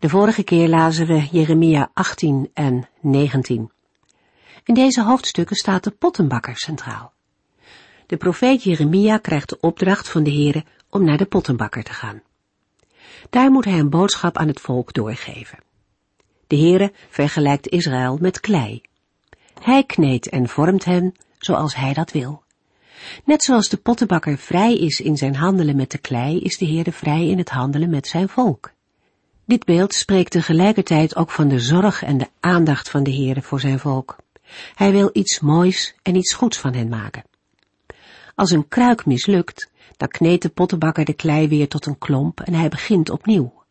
De vorige keer lazen we Jeremia 18 en 19. In deze hoofdstukken staat de pottenbakker centraal. De profeet Jeremia krijgt de opdracht van de Heere om naar de pottenbakker te gaan. Daar moet hij een boodschap aan het volk doorgeven. De Heere vergelijkt Israël met klei. Hij kneedt en vormt hen zoals hij dat wil. Net zoals de pottenbakker vrij is in zijn handelen met de klei, is de Heere vrij in het handelen met zijn volk. Dit beeld spreekt tegelijkertijd ook van de zorg en de aandacht van de Heere voor zijn volk. Hij wil iets moois en iets goeds van hen maken. Als een kruik mislukt, dan kneedt de pottenbakker de klei weer tot een klomp en hij begint opnieuw.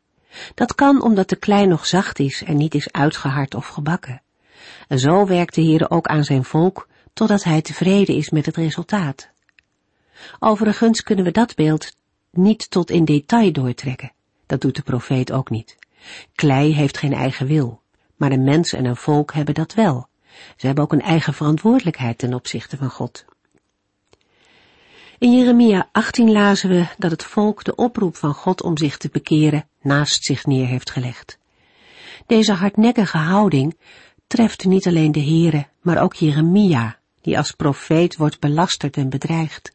Dat kan omdat de klei nog zacht is en niet is uitgehard of gebakken. En zo werkt de Heere ook aan zijn volk, totdat hij tevreden is met het resultaat. Overigens kunnen we dat beeld niet tot in detail doortrekken. Dat doet de profeet ook niet. Klei heeft geen eigen wil, maar een mens en een volk hebben dat wel. Ze hebben ook een eigen verantwoordelijkheid ten opzichte van God. In Jeremia 18 lazen we dat het volk de oproep van God om zich te bekeren naast zich neer heeft gelegd. Deze hardnekkige houding treft niet alleen de Here, maar ook Jeremia, die als profeet wordt belasterd en bedreigd.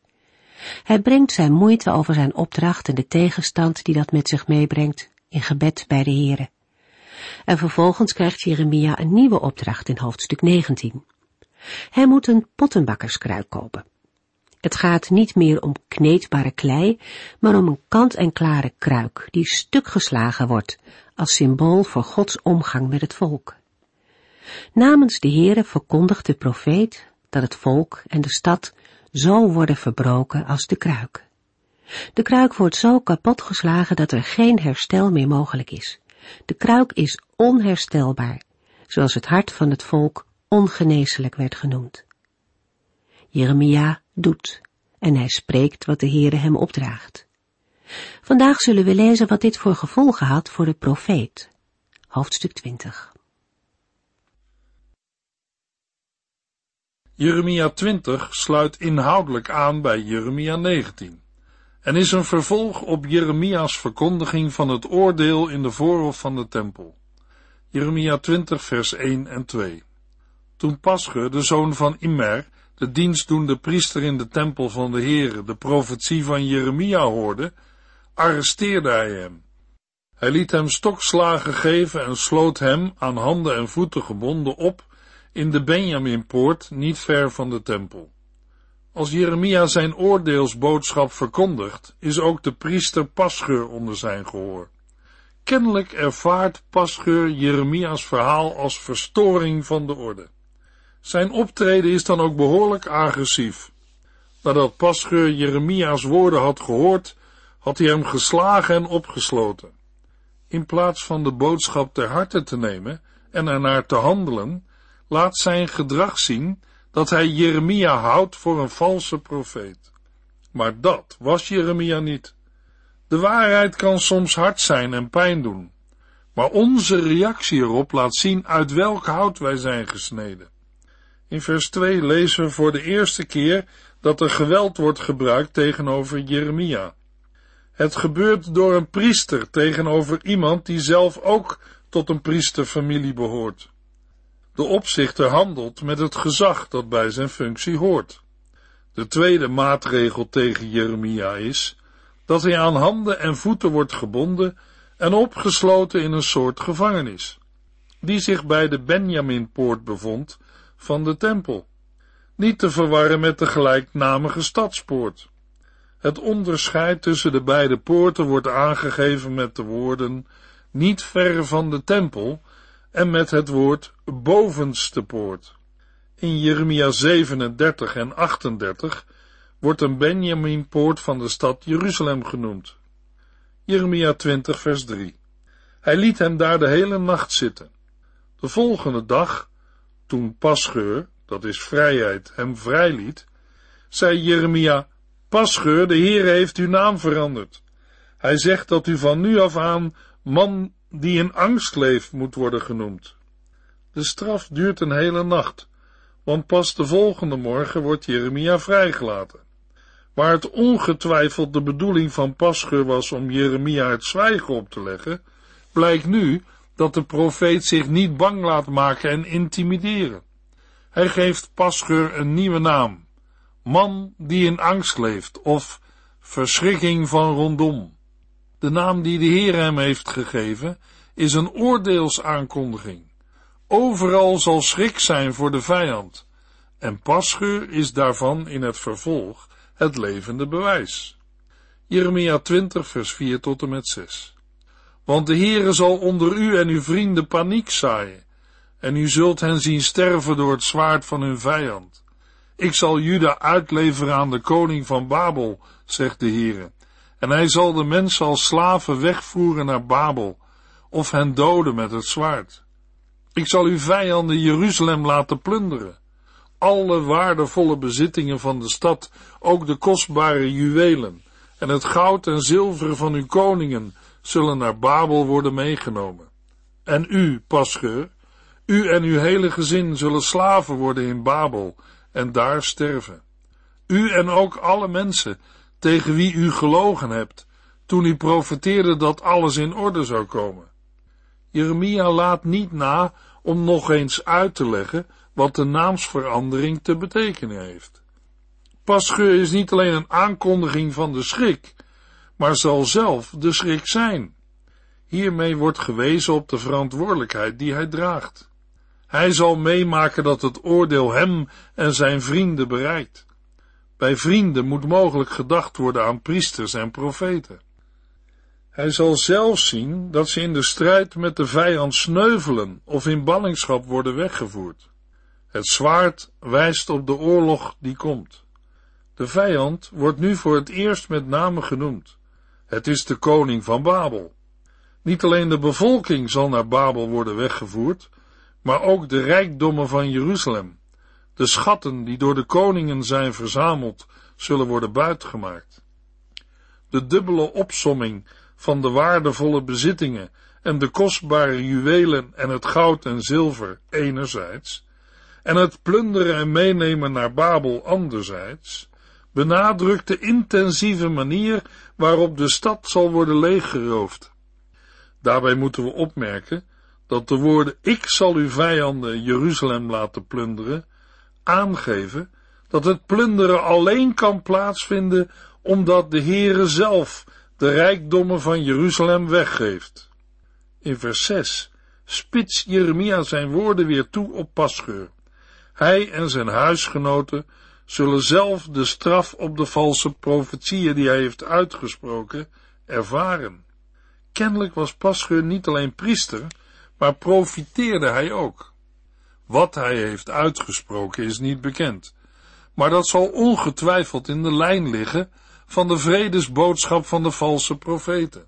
Hij brengt zijn moeite over zijn opdracht en de tegenstand die dat met zich meebrengt in gebed bij de Here. En vervolgens krijgt Jeremia een nieuwe opdracht in hoofdstuk 19. Hij moet een pottenbakkerskruik kopen. Het gaat niet meer om kneedbare klei, maar om een kant-en-klare kruik die stuk geslagen wordt als symbool voor Gods omgang met het volk. Namens de Heere verkondigt de profeet dat het volk en de stad zo worden verbroken als de kruik. De kruik wordt zo kapot geslagen dat er geen herstel meer mogelijk is. De kruik is onherstelbaar, zoals het hart van het volk ongeneeslijk werd genoemd. Jeremia doet en hij spreekt wat de Heere hem opdraagt. Vandaag zullen we lezen wat dit voor gevolgen had voor de profeet. Hoofdstuk 20. Jeremia 20 sluit inhoudelijk aan bij Jeremia 19 en is een vervolg op Jeremia's verkondiging van het oordeel in de voorhof van de tempel. Jeremia 20 vers 1 en 2. Toen Pasche, de zoon van Immer, de dienstdoende priester in de tempel van de Heere, de profetie van Jeremia hoorde, arresteerde hij hem. Hij liet hem stokslagen geven en sloot hem, aan handen en voeten gebonden, op in de Benjaminpoort, niet ver van de tempel. Als Jeremia zijn oordeelsboodschap verkondigt, is ook de priester Pascheur onder zijn gehoor. Kennelijk ervaart Pascheur Jeremia's verhaal als verstoring van de orde. Zijn optreden is dan ook behoorlijk agressief. Nadat Pascheur Jeremia's woorden had gehoord, had hij hem geslagen en opgesloten. In plaats van de boodschap ter harte te nemen en ernaar te handelen, laat zijn gedrag zien dat hij Jeremia houdt voor een valse profeet. Maar dat was Jeremia niet. De waarheid kan soms hard zijn en pijn doen, maar onze reactie erop laat zien uit welk hout wij zijn gesneden. In vers 2 lezen we voor de eerste keer dat er geweld wordt gebruikt tegenover Jeremia. Het gebeurt door een priester tegenover iemand die zelf ook tot een priesterfamilie behoort. De opzichter handelt met het gezag dat bij zijn functie hoort. De tweede maatregel tegen Jeremia is dat hij aan handen en voeten wordt gebonden en opgesloten in een soort gevangenis, die zich bij de Benjaminpoort bevond van de tempel, niet te verwarren met de gelijknamige stadspoort. Het onderscheid tussen de beide poorten wordt aangegeven met de woorden niet ver van de tempel en met het woord bovenste poort. In Jeremia 37 en 38 wordt een Benjaminpoort van de stad Jeruzalem genoemd. Jeremia 20 vers 3. Hij liet hem daar de hele nacht zitten. De volgende dag, toen Pascheur, dat is vrijheid, hem vrijliet, zei Jeremia, Pascheur, de Heer heeft uw naam veranderd. Hij zegt dat u van nu af aan man die in angst leeft moet worden genoemd. De straf duurt een hele nacht, want pas de volgende morgen wordt Jeremia vrijgelaten. Waar het ongetwijfeld de bedoeling van Pascheur was om Jeremia het zwijgen op te leggen, blijkt nu dat de profeet zich niet bang laat maken en intimideren. Hij geeft Pascheur een nieuwe naam, man die in angst leeft, of verschrikking van rondom. De naam die de Heer hem heeft gegeven, is een oordeelsaankondiging. Overal zal schrik zijn voor de vijand, en Pascheur is daarvan in het vervolg het levende bewijs. Jeremia 20 vers 4 tot en met 6 Want de Heere zal onder u en uw vrienden paniek zaaien, en u zult hen zien sterven door het zwaard van hun vijand. Ik zal Juda uitleveren aan de koning van Babel, zegt de Heere, en hij zal de mensen als slaven wegvoeren naar Babel, of hen doden met het zwaard. Ik zal uw vijanden Jeruzalem laten plunderen. Alle waardevolle bezittingen van de stad, ook de kostbare juwelen, en het goud en zilver van uw koningen, zullen naar Babel worden meegenomen. En u, Pascheur, u en uw hele gezin zullen slaven worden in Babel en daar sterven. U en ook alle mensen tegen wie u gelogen hebt, toen u profeteerde dat alles in orde zou komen. Jeremia laat niet na om nog eens uit te leggen wat de naamsverandering te betekenen heeft. Pascheur is niet alleen een aankondiging van de schrik, maar zal zelf de schrik zijn. Hiermee wordt gewezen op de verantwoordelijkheid die hij draagt. Hij zal meemaken dat het oordeel hem en zijn vrienden bereikt. Bij vrienden moet mogelijk gedacht worden aan priesters en profeten. Hij zal zelf zien dat ze in de strijd met de vijand sneuvelen of in ballingschap worden weggevoerd. Het zwaard wijst op de oorlog die komt. De vijand wordt nu voor het eerst met name genoemd. Het is de koning van Babel. Niet alleen de bevolking zal naar Babel worden weggevoerd, maar ook de rijkdommen van Jeruzalem. De schatten die door de koningen zijn verzameld, zullen worden buitgemaakt. De dubbele opsomming van de waardevolle bezittingen en de kostbare juwelen en het goud en zilver enerzijds, en het plunderen en meenemen naar Babel anderzijds, benadrukt de intensieve manier waarop de stad zal worden leeggeroofd. Daarbij moeten we opmerken dat de woorden ik zal uw vijanden Jeruzalem laten plunderen aangeven dat het plunderen alleen kan plaatsvinden omdat de Heere zelf de rijkdommen van Jeruzalem weggeeft. In vers 6 spits Jeremia zijn woorden weer toe op Pascheur. Hij en zijn huisgenoten zullen zelf de straf op de valse profetieën die hij heeft uitgesproken ervaren. Kennelijk was Pascheur niet alleen priester, maar profiteerde hij ook. Wat hij heeft uitgesproken is niet bekend, maar dat zal ongetwijfeld in de lijn liggen van de vredesboodschap van de valse profeten.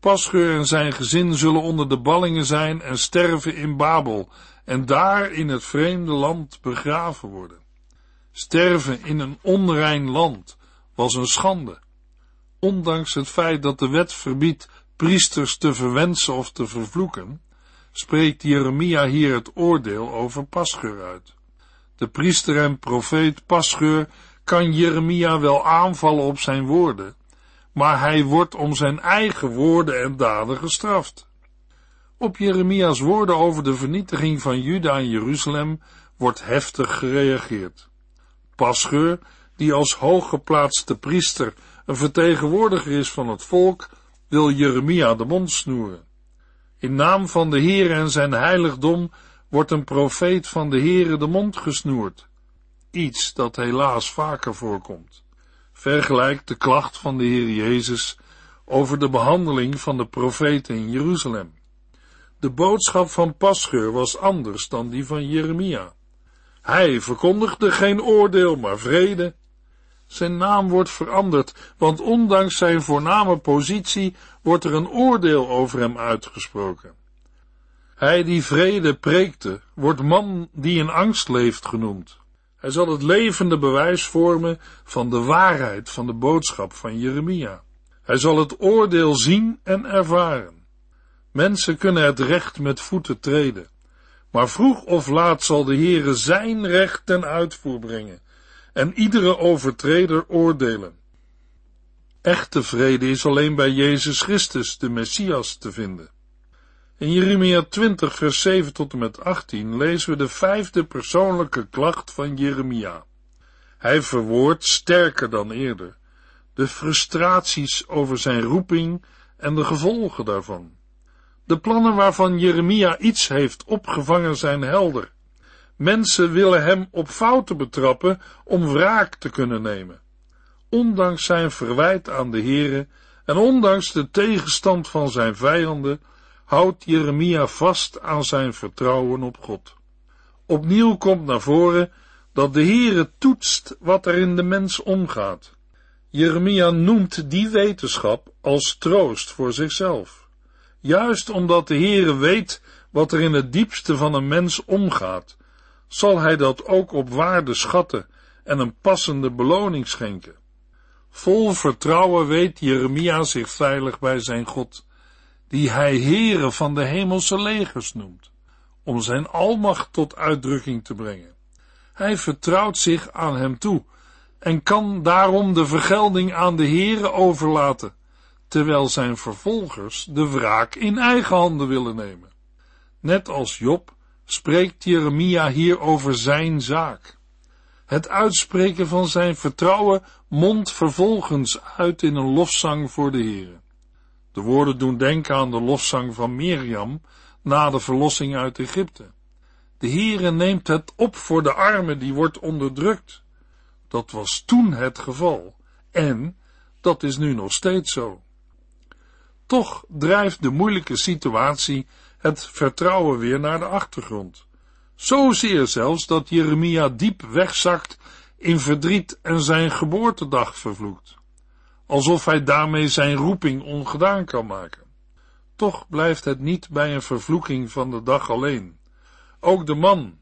Pascheur en zijn gezin zullen onder de ballingen zijn en sterven in Babel en daar in het vreemde land begraven worden. Sterven in een onrein land was een schande. Ondanks het feit dat de wet verbiedt priesters te verwensen of te vervloeken, spreekt Jeremia hier het oordeel over Pascheur uit. De priester en profeet Pascheur kan Jeremia wel aanvallen op zijn woorden, maar hij wordt om zijn eigen woorden en daden gestraft. Op Jeremia's woorden over de vernietiging van Juda en Jeruzalem wordt heftig gereageerd. Pascheur, die als hooggeplaatste priester een vertegenwoordiger is van het volk, wil Jeremia de mond snoeren. In naam van de Heer en zijn heiligdom wordt een profeet van de Heere de mond gesnoerd. Iets dat helaas vaker voorkomt. Vergelijk de klacht van de Heer Jezus over de behandeling van de profeten in Jeruzalem. De boodschap van Pascheur was anders dan die van Jeremia. Hij verkondigde geen oordeel, maar vrede. Zijn naam wordt veranderd, want ondanks zijn voorname positie wordt er een oordeel over hem uitgesproken. Hij die vrede preekte, wordt man die in angst leeft genoemd. Hij zal het levende bewijs vormen van de waarheid van de boodschap van Jeremia. Hij zal het oordeel zien en ervaren. Mensen kunnen het recht met voeten treden, maar vroeg of laat zal de Heere zijn recht ten uitvoer brengen en iedere overtreder oordelen. Echte vrede is alleen bij Jezus Christus, de Messias, te vinden. In Jeremia 20, vers 7 tot en met 18 lezen we de vijfde persoonlijke klacht van Jeremia. Hij verwoordt sterker dan eerder de frustraties over zijn roeping en de gevolgen daarvan. De plannen waarvan Jeremia iets heeft opgevangen zijn helder. Mensen willen hem op fouten betrappen om wraak te kunnen nemen. Ondanks zijn verwijt aan de Here en ondanks de tegenstand van zijn vijanden houdt Jeremia vast aan zijn vertrouwen op God. Opnieuw komt naar voren dat de Heere toetst wat er in de mens omgaat. Jeremia noemt die wetenschap als troost voor zichzelf. Juist omdat de Heere weet wat er in het diepste van een mens omgaat, zal hij dat ook op waarde schatten en een passende beloning schenken. Vol vertrouwen weet Jeremia zich veilig bij zijn God die hij heren van de hemelse legers noemt, om zijn almacht tot uitdrukking te brengen. Hij vertrouwt zich aan hem toe en kan daarom de vergelding aan de heren overlaten, terwijl zijn vervolgers de wraak in eigen handen willen nemen. Net als Job spreekt Jeremia hier over zijn zaak. Het uitspreken van zijn vertrouwen mondt vervolgens uit in een lofzang voor de Heere. De woorden doen denken aan de lofzang van Mirjam na de verlossing uit Egypte. De Heere neemt het op voor de arme die wordt onderdrukt. Dat was toen het geval en dat is nu nog steeds zo. Toch drijft de moeilijke situatie het vertrouwen weer naar de achtergrond. Zozeer zelfs dat Jeremia diep wegzakt in verdriet en zijn geboortedag vervloekt alsof hij daarmee zijn roeping ongedaan kan maken. Toch blijft het niet bij een vervloeking van de dag alleen. Ook de man,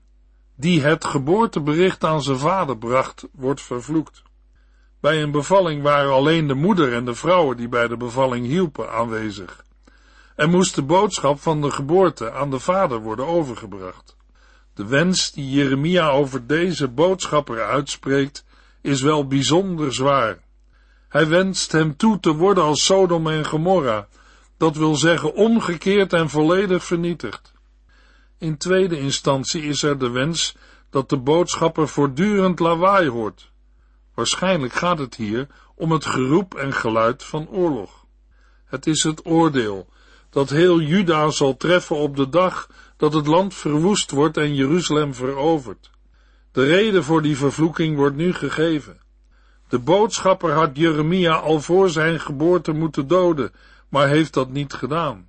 die het geboortebericht aan zijn vader bracht, wordt vervloekt. Bij een bevalling waren alleen de moeder en de vrouwen die bij de bevalling hielpen aanwezig. En moest de boodschap van de geboorte aan de vader worden overgebracht. De wens die Jeremia over deze boodschapper uitspreekt, is wel bijzonder zwaar. Hij wenst hem toe te worden als Sodom en Gomorra, dat wil zeggen omgekeerd en volledig vernietigd. In tweede instantie is er de wens dat de boodschapper voortdurend lawaai hoort. Waarschijnlijk gaat het hier om het geroep en geluid van oorlog. Het is het oordeel dat heel Juda zal treffen op de dag dat het land verwoest wordt en Jeruzalem veroverd. De reden voor die vervloeking wordt nu gegeven. De boodschapper had Jeremia al voor zijn geboorte moeten doden, maar heeft dat niet gedaan.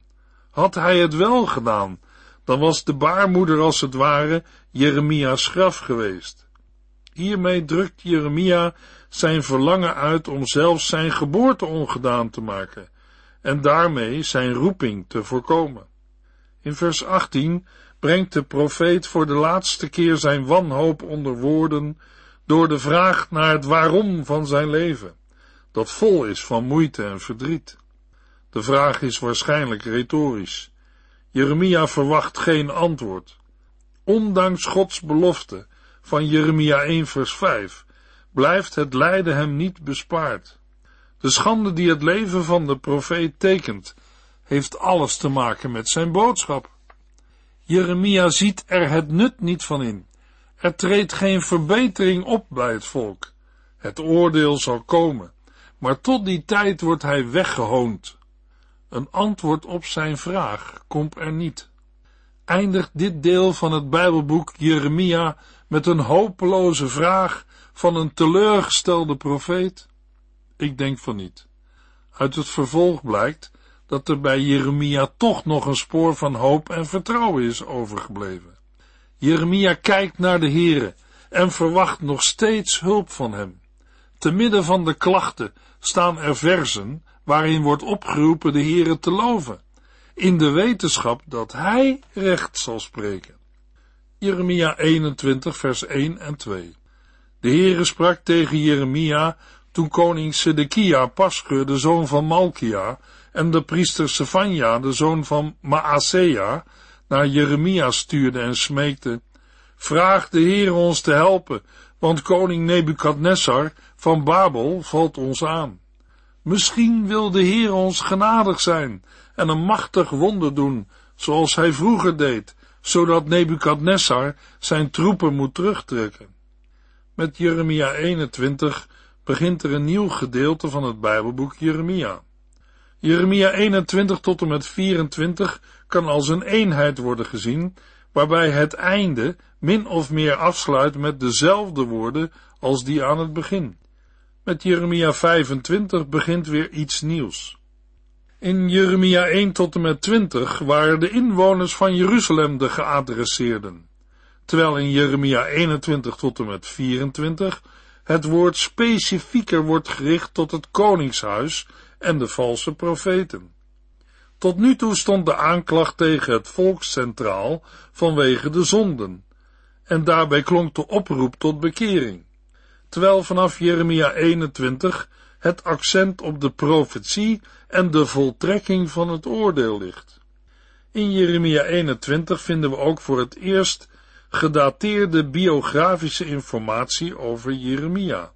Had hij het wel gedaan, dan was de baarmoeder als het ware Jeremia's graf geweest. Hiermee drukt Jeremia zijn verlangen uit om zelfs zijn geboorte ongedaan te maken en daarmee zijn roeping te voorkomen. In vers 18 brengt de profeet voor de laatste keer zijn wanhoop onder woorden door de vraag naar het waarom van zijn leven, dat vol is van moeite en verdriet. De vraag is waarschijnlijk retorisch. Jeremia verwacht geen antwoord. Ondanks Gods belofte van Jeremia 1 vers 5 blijft het lijden hem niet bespaard. De schande die het leven van de profeet tekent, heeft alles te maken met zijn boodschap. Jeremia ziet er het nut niet van in er treedt geen verbetering op bij het volk. Het oordeel zal komen, maar tot die tijd wordt hij weggehoond. Een antwoord op zijn vraag komt er niet. Eindigt dit deel van het Bijbelboek Jeremia met een hopeloze vraag van een teleurgestelde profeet? Ik denk van niet. Uit het vervolg blijkt dat er bij Jeremia toch nog een spoor van hoop en vertrouwen is overgebleven. Jeremia kijkt naar de Heere en verwacht nog steeds hulp van hem. Te midden van de klachten staan er versen waarin wordt opgeroepen de Heere te loven. in de wetenschap dat hij recht zal spreken. Jeremia 21 vers 1 en 2 De Heere sprak tegen Jeremia toen koning Sedekia Pasche, de zoon van Malkia, en de priester Sefania, de zoon van Maasea, naar Jeremia stuurde en smeekte, Vraag de Heer ons te helpen, want koning Nebukadnessar van Babel valt ons aan. Misschien wil de Heer ons genadig zijn en een machtig wonder doen, zoals hij vroeger deed, zodat Nebukadnessar zijn troepen moet terugtrekken. Met Jeremia 21 begint er een nieuw gedeelte van het Bijbelboek Jeremia. Jeremia 21 tot en met 24 kan als een eenheid worden gezien, waarbij het einde min of meer afsluit met dezelfde woorden als die aan het begin. Met Jeremia 25 begint weer iets nieuws. In Jeremia 1 tot en met 20 waren de inwoners van Jeruzalem de geadresseerden, terwijl in Jeremia 21 tot en met 24 het woord specifieker wordt gericht tot het koningshuis en de valse profeten. Tot nu toe stond de aanklacht tegen het volk centraal vanwege de zonden, en daarbij klonk de oproep tot bekering, terwijl vanaf Jeremia 21 het accent op de profetie en de voltrekking van het oordeel ligt. In Jeremia 21 vinden we ook voor het eerst gedateerde biografische informatie over Jeremia.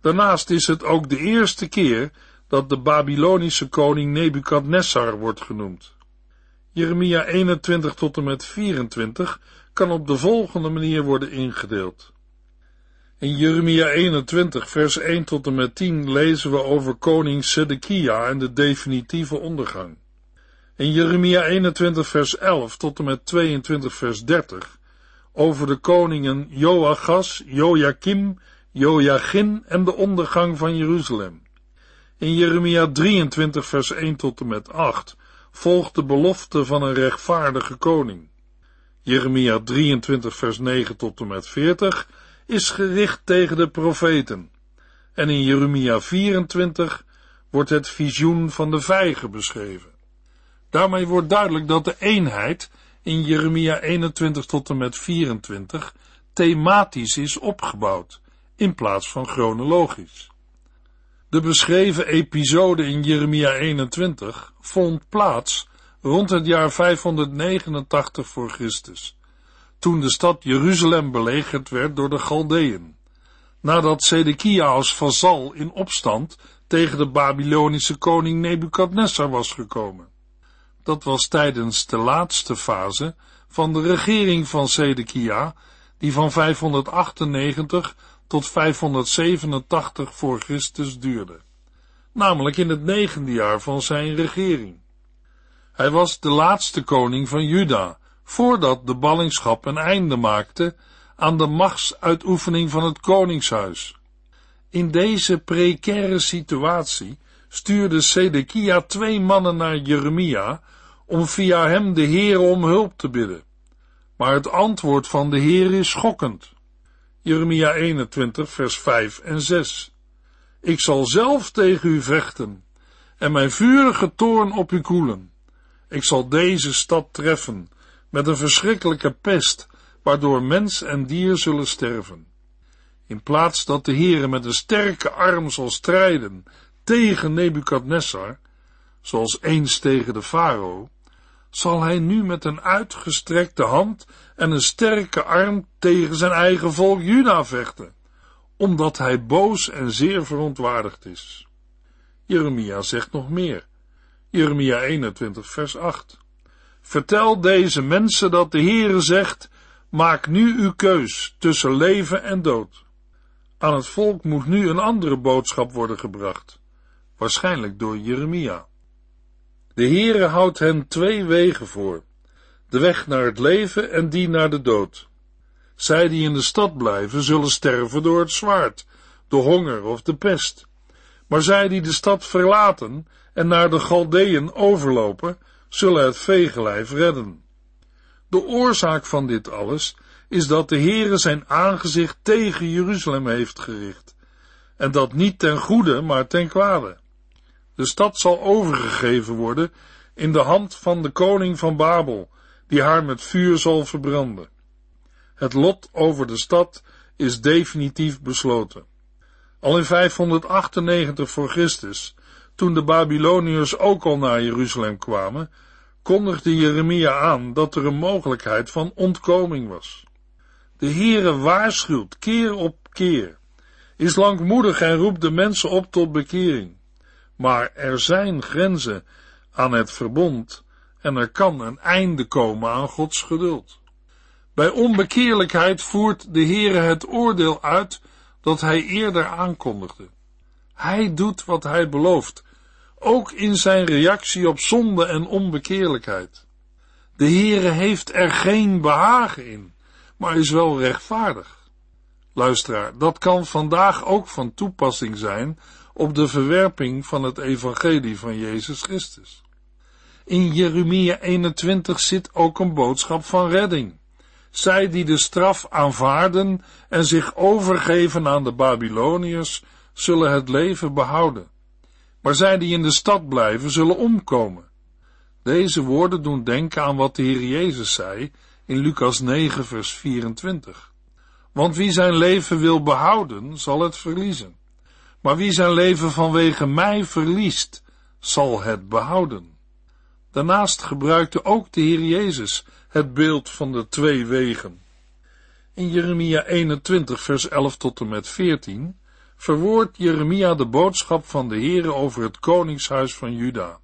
Daarnaast is het ook de eerste keer dat de Babylonische koning Nebukadnessar wordt genoemd. Jeremia 21 tot en met 24 kan op de volgende manier worden ingedeeld. In Jeremia 21 vers 1 tot en met 10 lezen we over koning Sedekia en de definitieve ondergang. In Jeremia 21 vers 11 tot en met 22 vers 30 over de koningen Joachas, Joachim, Joachim en de ondergang van Jeruzalem. In Jeremia 23 vers 1 tot en met 8 volgt de belofte van een rechtvaardige koning. Jeremia 23 vers 9 tot en met 40 is gericht tegen de profeten. En in Jeremia 24 wordt het visioen van de vijgen beschreven. Daarmee wordt duidelijk dat de eenheid in Jeremia 21 tot en met 24 thematisch is opgebouwd, in plaats van chronologisch. De beschreven episode in Jeremia 21 vond plaats rond het jaar 589 voor Christus, toen de stad Jeruzalem belegerd werd door de Galdeën, nadat Sedekia als vazal in opstand tegen de Babylonische koning Nebukadnessar was gekomen. Dat was tijdens de laatste fase van de regering van Sedekia, die van 598 tot 587 voor Christus duurde, namelijk in het negende jaar van zijn regering. Hij was de laatste koning van Juda, voordat de ballingschap een einde maakte aan de machtsuitoefening van het koningshuis. In deze precaire situatie stuurde Sedekia twee mannen naar Jeremia om via hem de Heer om hulp te bidden. Maar het antwoord van de Heer is schokkend. Jeremia 21 vers 5 en 6 Ik zal zelf tegen u vechten en mijn vurige toorn op u koelen. Ik zal deze stad treffen met een verschrikkelijke pest, waardoor mens en dier zullen sterven. In plaats dat de Heere met een sterke arm zal strijden tegen Nebukadnessar, zoals eens tegen de farao, zal hij nu met een uitgestrekte hand en een sterke arm tegen zijn eigen volk Juda vechten, omdat hij boos en zeer verontwaardigd is. Jeremia zegt nog meer. Jeremia 21 vers 8. Vertel deze mensen dat de Heere zegt, maak nu uw keus tussen leven en dood. Aan het volk moet nu een andere boodschap worden gebracht, waarschijnlijk door Jeremia. De Heere houdt hen twee wegen voor, de weg naar het leven en die naar de dood. Zij die in de stad blijven, zullen sterven door het zwaard, de honger of de pest. Maar zij die de stad verlaten en naar de Galdeën overlopen, zullen het veegelijf redden. De oorzaak van dit alles is dat de Heere zijn aangezicht tegen Jeruzalem heeft gericht, en dat niet ten goede, maar ten kwade. De stad zal overgegeven worden in de hand van de koning van Babel, die haar met vuur zal verbranden. Het lot over de stad is definitief besloten. Al in 598 voor Christus, toen de Babyloniërs ook al naar Jeruzalem kwamen, kondigde Jeremia aan dat er een mogelijkheid van ontkoming was. De Heere waarschuwt keer op keer, is langmoedig en roept de mensen op tot bekering. Maar er zijn grenzen aan het verbond en er kan een einde komen aan Gods geduld. Bij onbekeerlijkheid voert de Heere het oordeel uit dat hij eerder aankondigde. Hij doet wat hij belooft, ook in zijn reactie op zonde en onbekeerlijkheid. De Heere heeft er geen behagen in, maar is wel rechtvaardig. Luisteraar, dat kan vandaag ook van toepassing zijn op de verwerping van het evangelie van Jezus Christus. In Jeremia 21 zit ook een boodschap van redding. Zij die de straf aanvaarden en zich overgeven aan de Babyloniërs, zullen het leven behouden. Maar zij die in de stad blijven, zullen omkomen. Deze woorden doen denken aan wat de Heer Jezus zei in Lucas 9, vers 24. Want wie zijn leven wil behouden, zal het verliezen. Maar wie zijn leven vanwege mij verliest, zal het behouden. Daarnaast gebruikte ook de Heer Jezus het beeld van de twee wegen. In Jeremia 21 vers 11 tot en met 14 verwoordt Jeremia de boodschap van de Heere over het koningshuis van Juda.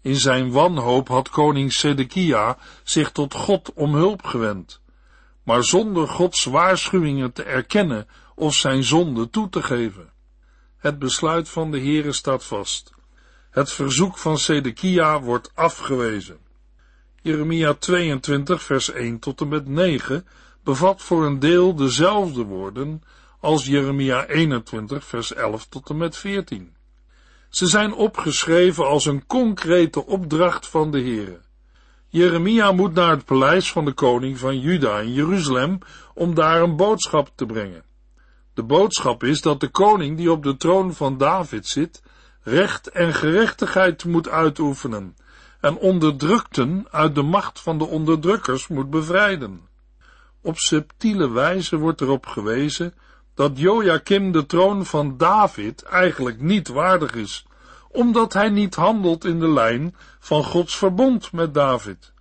In zijn wanhoop had koning Sedekia zich tot God om hulp gewend, maar zonder Gods waarschuwingen te erkennen of zijn zonde toe te geven. Het besluit van de Heere staat vast. Het verzoek van Sedekia wordt afgewezen. Jeremia 22 vers 1 tot en met 9 bevat voor een deel dezelfde woorden als Jeremia 21 vers 11 tot en met 14. Ze zijn opgeschreven als een concrete opdracht van de Heere. Jeremia moet naar het paleis van de koning van Juda in Jeruzalem om daar een boodschap te brengen. De boodschap is dat de koning die op de troon van David zit, recht en gerechtigheid moet uitoefenen en onderdrukten uit de macht van de onderdrukkers moet bevrijden. Op subtiele wijze wordt erop gewezen dat Joachim de troon van David eigenlijk niet waardig is, omdat hij niet handelt in de lijn van Gods verbond met David.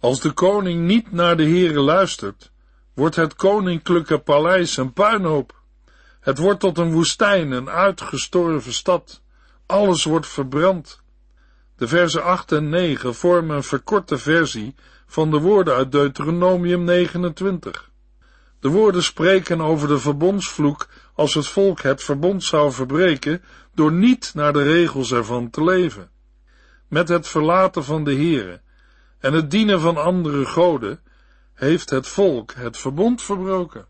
Als de koning niet naar de Heere luistert, wordt het koninklijke paleis een puinhoop. Het wordt tot een woestijn, een uitgestorven stad. Alles wordt verbrand. De versen 8 en 9 vormen een verkorte versie van de woorden uit Deuteronomium 29. De woorden spreken over de verbondsvloek als het volk het verbond zou verbreken door niet naar de regels ervan te leven. Met het verlaten van de Heere en het dienen van andere goden heeft het volk het verbond verbroken.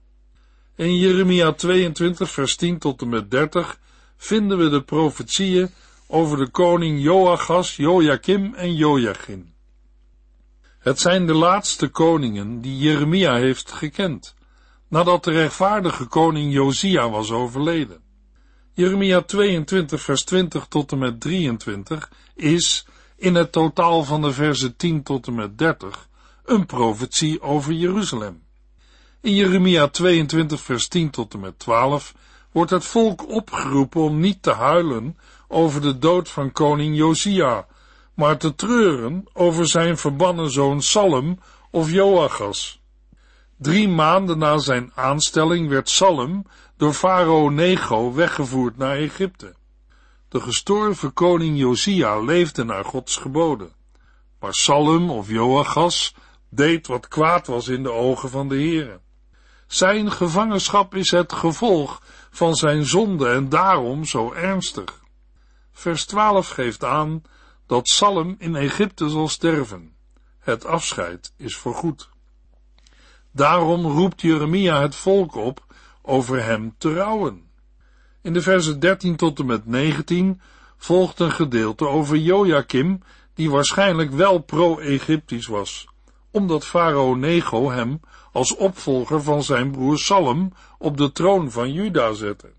In Jeremia 22 vers 10 tot en met 30 vinden we de profetieën over de koning Joachas, Joachim en Joachim. Het zijn de laatste koningen die Jeremia heeft gekend, nadat de rechtvaardige koning Josia was overleden. Jeremia 22 vers 20 tot en met 23 is, in het totaal van de versen 10 tot en met 30, een profetie over Jeruzalem. In Jeremia 22 vers 10 tot en met 12 wordt het volk opgeroepen om niet te huilen over de dood van koning Josia, maar te treuren over zijn verbannen zoon Salem of Joachas. Drie maanden na zijn aanstelling werd Salem door farao Nego weggevoerd naar Egypte. De gestorven koning Josia leefde naar Gods geboden, maar Salem of Joachas deed wat kwaad was in de ogen van de Heere. Zijn gevangenschap is het gevolg van zijn zonde en daarom zo ernstig. Vers 12 geeft aan dat Salem in Egypte zal sterven. Het afscheid is voorgoed. Daarom roept Jeremia het volk op over hem te rouwen. In de versen 13 tot en met 19 volgt een gedeelte over Joachim, die waarschijnlijk wel pro-Egyptisch was, omdat farao Nego hem als opvolger van zijn broer Salem op de troon van Juda zette.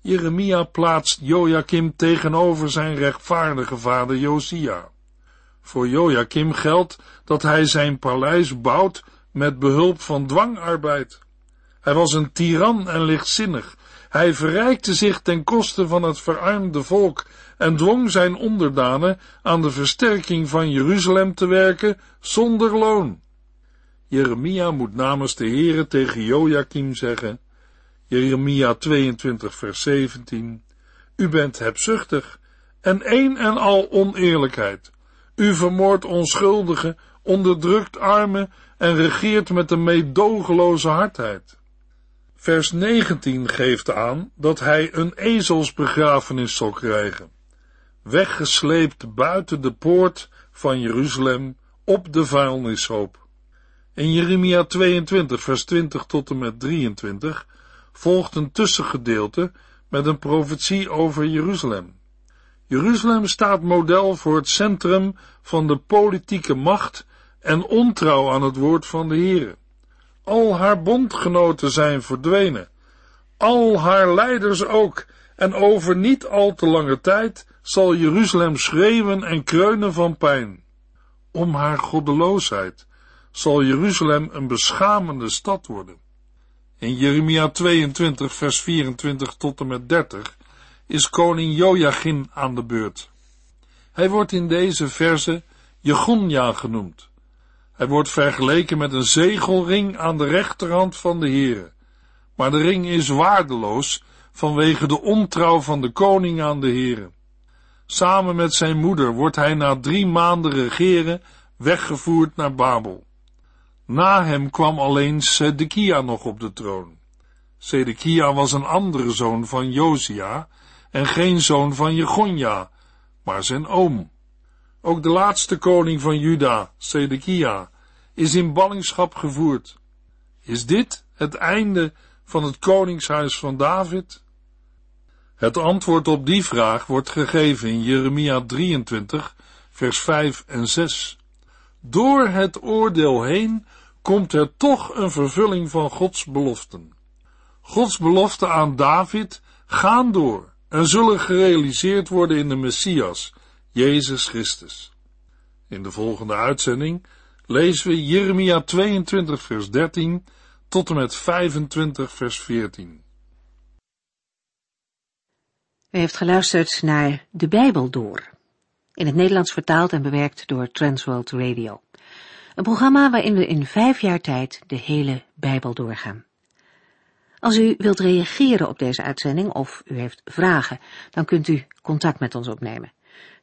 Jeremia plaatst Joachim tegenover zijn rechtvaardige vader Josia. Voor Joachim geldt dat hij zijn paleis bouwt met behulp van dwangarbeid. Hij was een tiran en lichtzinnig. Hij verrijkte zich ten koste van het verarmde volk en dwong zijn onderdanen aan de versterking van Jeruzalem te werken zonder loon. Jeremia moet namens de Heere tegen Joachim zeggen, Jeremia 22 vers 17, U bent hebzuchtig en een en al oneerlijkheid. U vermoordt onschuldigen, onderdrukt armen en regeert met een meedogenloze hardheid. Vers 19 geeft aan dat hij een ezelsbegrafenis zal krijgen, weggesleept buiten de poort van Jeruzalem op de vuilnishoop. In Jeremia 22 vers 20 tot en met 23 volgt een tussengedeelte met een profetie over Jeruzalem. Jeruzalem staat model voor het centrum van de politieke macht en ontrouw aan het woord van de Heere. Al haar bondgenoten zijn verdwenen, al haar leiders ook, en over niet al te lange tijd zal Jeruzalem schreeuwen en kreunen van pijn. Om haar goddeloosheid zal Jeruzalem een beschamende stad worden. In Jeremia 22 vers 24 tot en met 30 is koning Joachim aan de beurt. Hij wordt in deze verse Jegonja genoemd. Hij wordt vergeleken met een zegelring aan de rechterhand van de Heere. Maar de ring is waardeloos vanwege de ontrouw van de koning aan de Heere. Samen met zijn moeder wordt hij na drie maanden regeren weggevoerd naar Babel. Na hem kwam alleen Sedekia nog op de troon. Sedekia was een andere zoon van Josia en geen zoon van Jegonja, maar zijn oom. Ook de laatste koning van Juda, Sedekia, is in ballingschap gevoerd. Is dit het einde van het koningshuis van David? Het antwoord op die vraag wordt gegeven in Jeremia 23, vers 5 en 6. Door het oordeel heen komt er toch een vervulling van Gods beloften. Gods beloften aan David gaan door en zullen gerealiseerd worden in de Messias, Jezus Christus. In de volgende uitzending lezen we Jeremia 22 vers 13 tot en met 25 vers 14. U heeft geluisterd naar De Bijbel Door, in het Nederlands vertaald en bewerkt door Transworld Radio. Een programma waarin we in vijf jaar tijd de hele Bijbel doorgaan. Als u wilt reageren op deze uitzending of u heeft vragen, dan kunt u contact met ons opnemen.